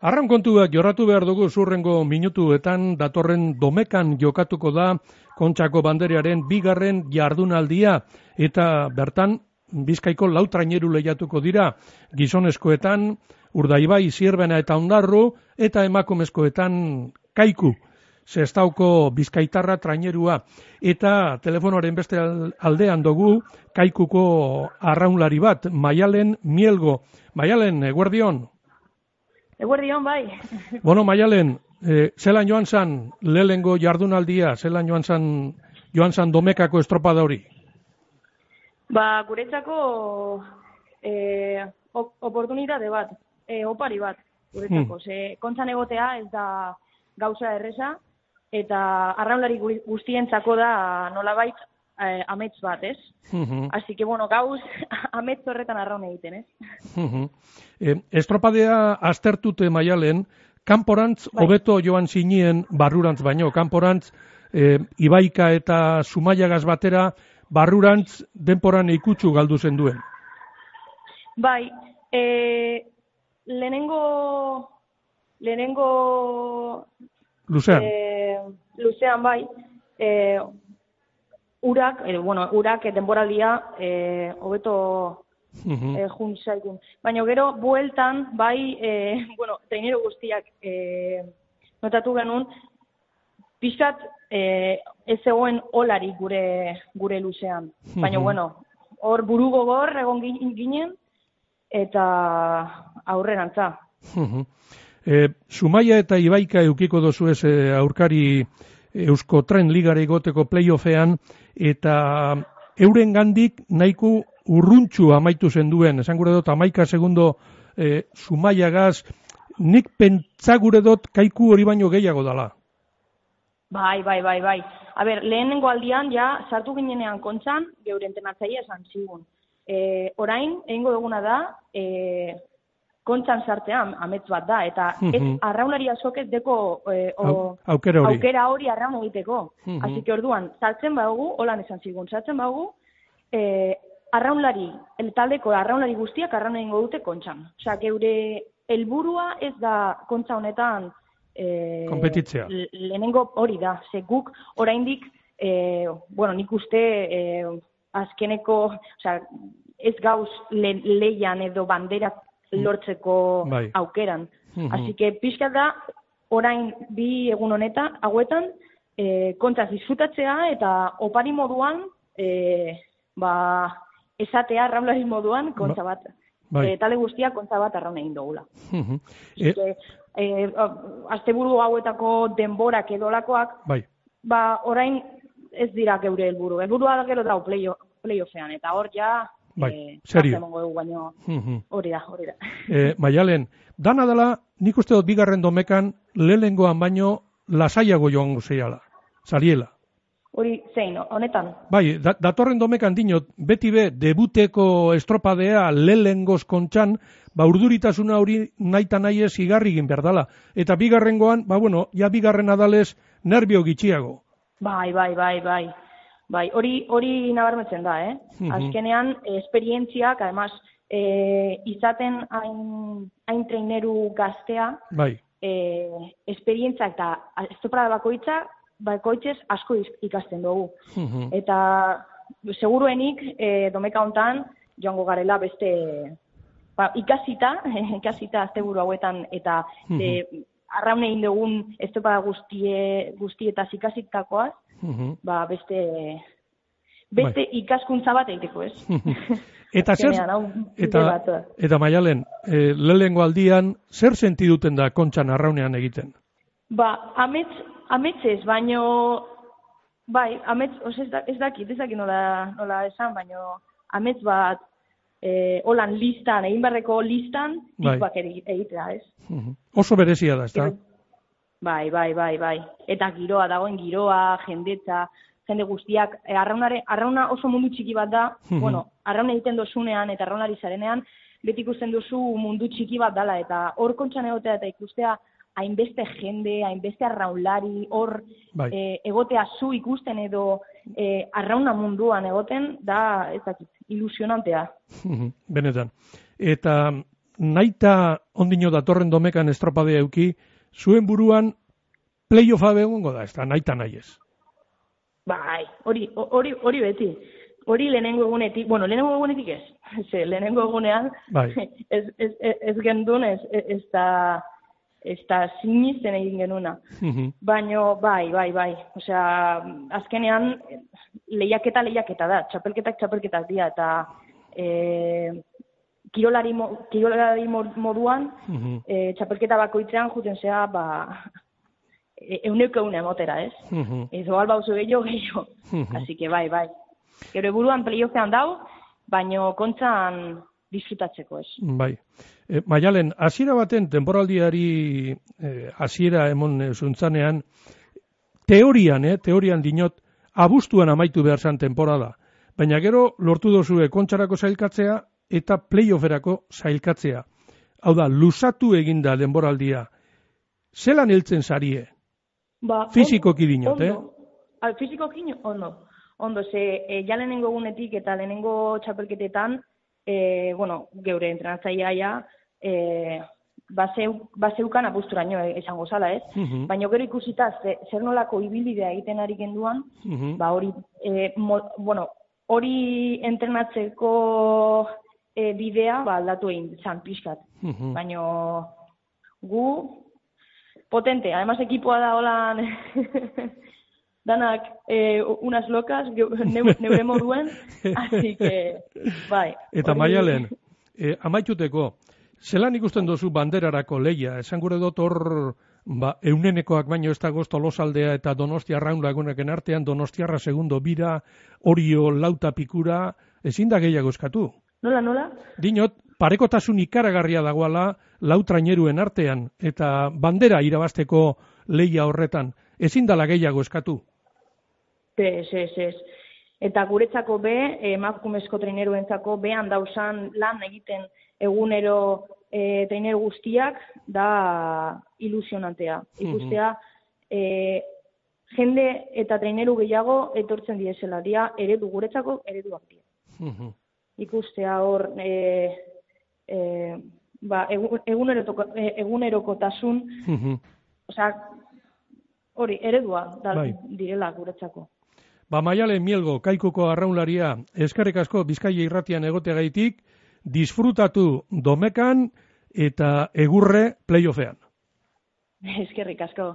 Arran kontuak jorratu behar dugu zurrengo minutuetan datorren domekan jokatuko da kontxako banderearen bigarren jardunaldia. Eta bertan bizkaiko lautraineru lehiatuko dira gizonezkoetan urdaibai zierbena eta ondarru eta emakumezkoetan kaiku. Zestauko bizkaitarra trainerua. Eta telefonoaren beste aldean dugu kaikuko arraunlari bat maialen mielgo. Maialen eguerdion Eguerdion, bai. Bueno, Maialen, eh, zelan joan zan lehengo jardunaldia, zelan joan zan, joan zan domekako estropada hori? Ba, guretzako eh, oportunitate bat, eh, opari bat, guretzako. Hmm. Ze, kontzan egotea ez da gauza erresa, eta arraunlari guztientzako da nolabait eh, amets bat, ez? Uh Así que, bueno, gauz amets horretan arraun egiten, ez? Uh eh, estropadea aztertute maialen, kanporantz bai. hobeto joan zinien barrurantz baino, kanporantz eh, ibaika eta sumaiagaz batera barrurantz denporan ikutsu galdu zen duen. Bai, eh, lehenengo lehenengo Luzean. Eh, luzean bai, eh, urak, eh, bueno, urak eh, denboraldia eh, hobeto eh, jun zaigun. Baina gero, bueltan, bai, eh, bueno, trainero guztiak eh, notatu genuen, pixat eh, ez zegoen olari gure, gure luzean. Baina, bueno, hor buru gogor egon ginen, eta aurrerantza. Eh, Sumaia eta Ibaika eukiko dozu ez aurkari Eusko Tren Ligare igoteko playoffean eta euren gandik nahiko urruntxu amaitu zen duen, esan gure dut amaika segundo e, sumaiagaz, nik pentsa gure dut kaiku hori baino gehiago dala. Bai, bai, bai, bai. A ber, lehenengo aldian, ja, sartu ginenean kontzan, geure entenatzaia esan zigun. E, orain, egingo duguna da, e, kontxan sartzean amets bat da, eta ez arraunari azok ez deko e, aukera, hori. aukera hori arraun egiteko. Hasi que orduan, sartzen badugu, holan esan zigun, sartzen badugu, e, arraunlari, el taldeko arraunlari guztiak arraun egingo dute kontxan. Osa, geure helburua ez da kontxa honetan e, kompetitzea. Lehenengo hori da, ze guk oraindik, e, bueno, nik uste e, azkeneko, osa, ez gauz le, leian edo banderak Mm. Lortzeko bai. aukeran. Mm -hmm. Así que pixka da, orain bi egun honetan, hauetan, e, kontzaz disfrutatzea eta opari moduan, e, ba, esatea raulari moduan, kontza bat. Bai. E, tale guztia kontza bat arraun egin dugula. Mm -hmm. e, e, asteburu hauetako denborak edolakoak, bai. ba, orain ez dira geure helburu. Helburua da gero da playoffean, eta hor ja Bai, eh, serio. Baino, hori da, hori da. Eh, Maialen, dana dela, nik uste dut bigarren domekan, lehengoan baino, lasaiago joan guziala, sariela. Hori, zein, honetan? Bai, datorren domekan dinot, beti be, debuteko estropadea lehengoz kontxan, ba, urduritasuna hori nahi eta nahi ez igarri egin berdala. Eta bigarrengoan, ba, bueno, ja bigarren adales, nervio gitxiago. Bai, bai, bai, bai. Bai, hori hori nabarmetzen da, eh? Azkenean esperientziak, además, eh, izaten hain hain traineru gaztea, bai. Eh, esperientzia eta estopra bakoitza, bakoitzez asko ikasten dugu. Eta seguruenik eh, domeka hontan joango garela beste ba, ikasita, ikasita asteburu hauetan eta eh, arraun egin dugun estopa guztie guztietaz ikasitakoaz, ba, beste beste bai. ikaskuntza bat egiteko, ez? eta zer, eta, eta maialen, e, lehengo aldian, zer senti duten da kontxan arraunean egiten? Ba, amets, amets ez, baino, bai, amets, os ez, da, ez dakit, ez dakit nola, nola esan, baino, amets bat, e, holan listan, egin barreko listan, bai. egitea, ez? Oso berezia da, ez da? Bai, bai, bai, bai. Eta giroa dagoen giroa, jendetza, jende guztiak, e, arraunare, arrauna oso mundu txiki bat da, bueno, arrauna egiten dozunean eta arraunari zarenean, beti ikusten duzu mundu txiki bat dala, eta hor kontxan egotea eta ikustea hainbeste jende, hainbeste arraunlari, hor bai. e, egotea zu ikusten edo e, arrauna munduan egoten, da, ez dakit, ilusionantea. Benetan. Eta naita ondino datorren domekan estropadea euki, zuen buruan playoffa egongo da, ez da, naita nahi ez. Bai, hori, hori, hori beti. Hori lehenengo egunetik, bueno, lehenengo egunetik ez. Ze, lehenengo egunean, bai. ez, ez, ez, ez gendun, ez, ez da, ez da sinisten egin genuna. Baino, bai, bai, bai. Osea, azkenean, lehiaketa lehiaketa da, txapelketak txapelketak dira, eta e, kirolari, mo, kirolari moduan, e, txapelketa bakoitzean juten zea, ba, e, euneuk eune emotera, ez? Ezo alba oso gehiago gehiago. Así que bai, bai. Gero buruan playoffean dau, baino kontzan disfrutatzeko, ez? Bai. E, Maialen, hasiera baten temporaldiari e, hasiera emon e, zuntzanean, teorian, eh, teorian dinot, abuztuan amaitu behar zan temporada. Baina gero lortu dozue kontxarako zailkatzea eta playofferako zailkatzea. Hau da, lusatu eginda denboraldia. Zelan heltzen zarie? Ba, Fizikoki dinot, eh? Al, fizikoki ondo. Ondo, ze, e, ja lehenengo egunetik eta lehenengo txapelketetan, e, bueno, geure entrenatzaia ja, e, baseu, baseukan apusturaino esango zala, ez? Mhm. Baina gero ikusita, ze, zer nolako ibilbidea egiten ari genduan, Mhm. ba hori, e, mo, bueno, hori entrenatzeko e, bidea, ba aldatu egin zan pixkat. Mhm. Baina gu potente, además ekipoa da holan danak eh, unas locas, neu, neure moduen, así que, bai. Eta hori- maialen, e, amaituteko, zelan ikusten dozu banderarako leia? Esan gure dut hor, ba, eunenekoak baino ez dago tolosaldea eta donostia raun laguneken artean, donostiarra segundo bira, orio lauta pikura, ezin da gehiago eskatu. Nola, nola? Dinot, parekotasun ikaragarria dagoala lau traineruen artean, eta bandera irabasteko leia horretan, ezin dala gehiago eskatu. Ez, ez, ez. Eta guretzako be, emakumezko traineruentzako behan dausan lan egiten egunero e, trainer guztiak da ilusionantea. Ikustea, e, jende eta traineru gehiago etortzen diesela dia eredu guretzako ereduak dira. Mhm. Ikustea hor e, e, ba, egun- egunerotoko, e, egunerokotasun, osea, hori eredua da, Bai. direla guretzako. Ba, maiale mielgo, kaikuko arraunlaria, eskarek asko bizkaia irratian egoteagaitik, disfrutatu domekan eta egurre playoffean. Eskerrik asko.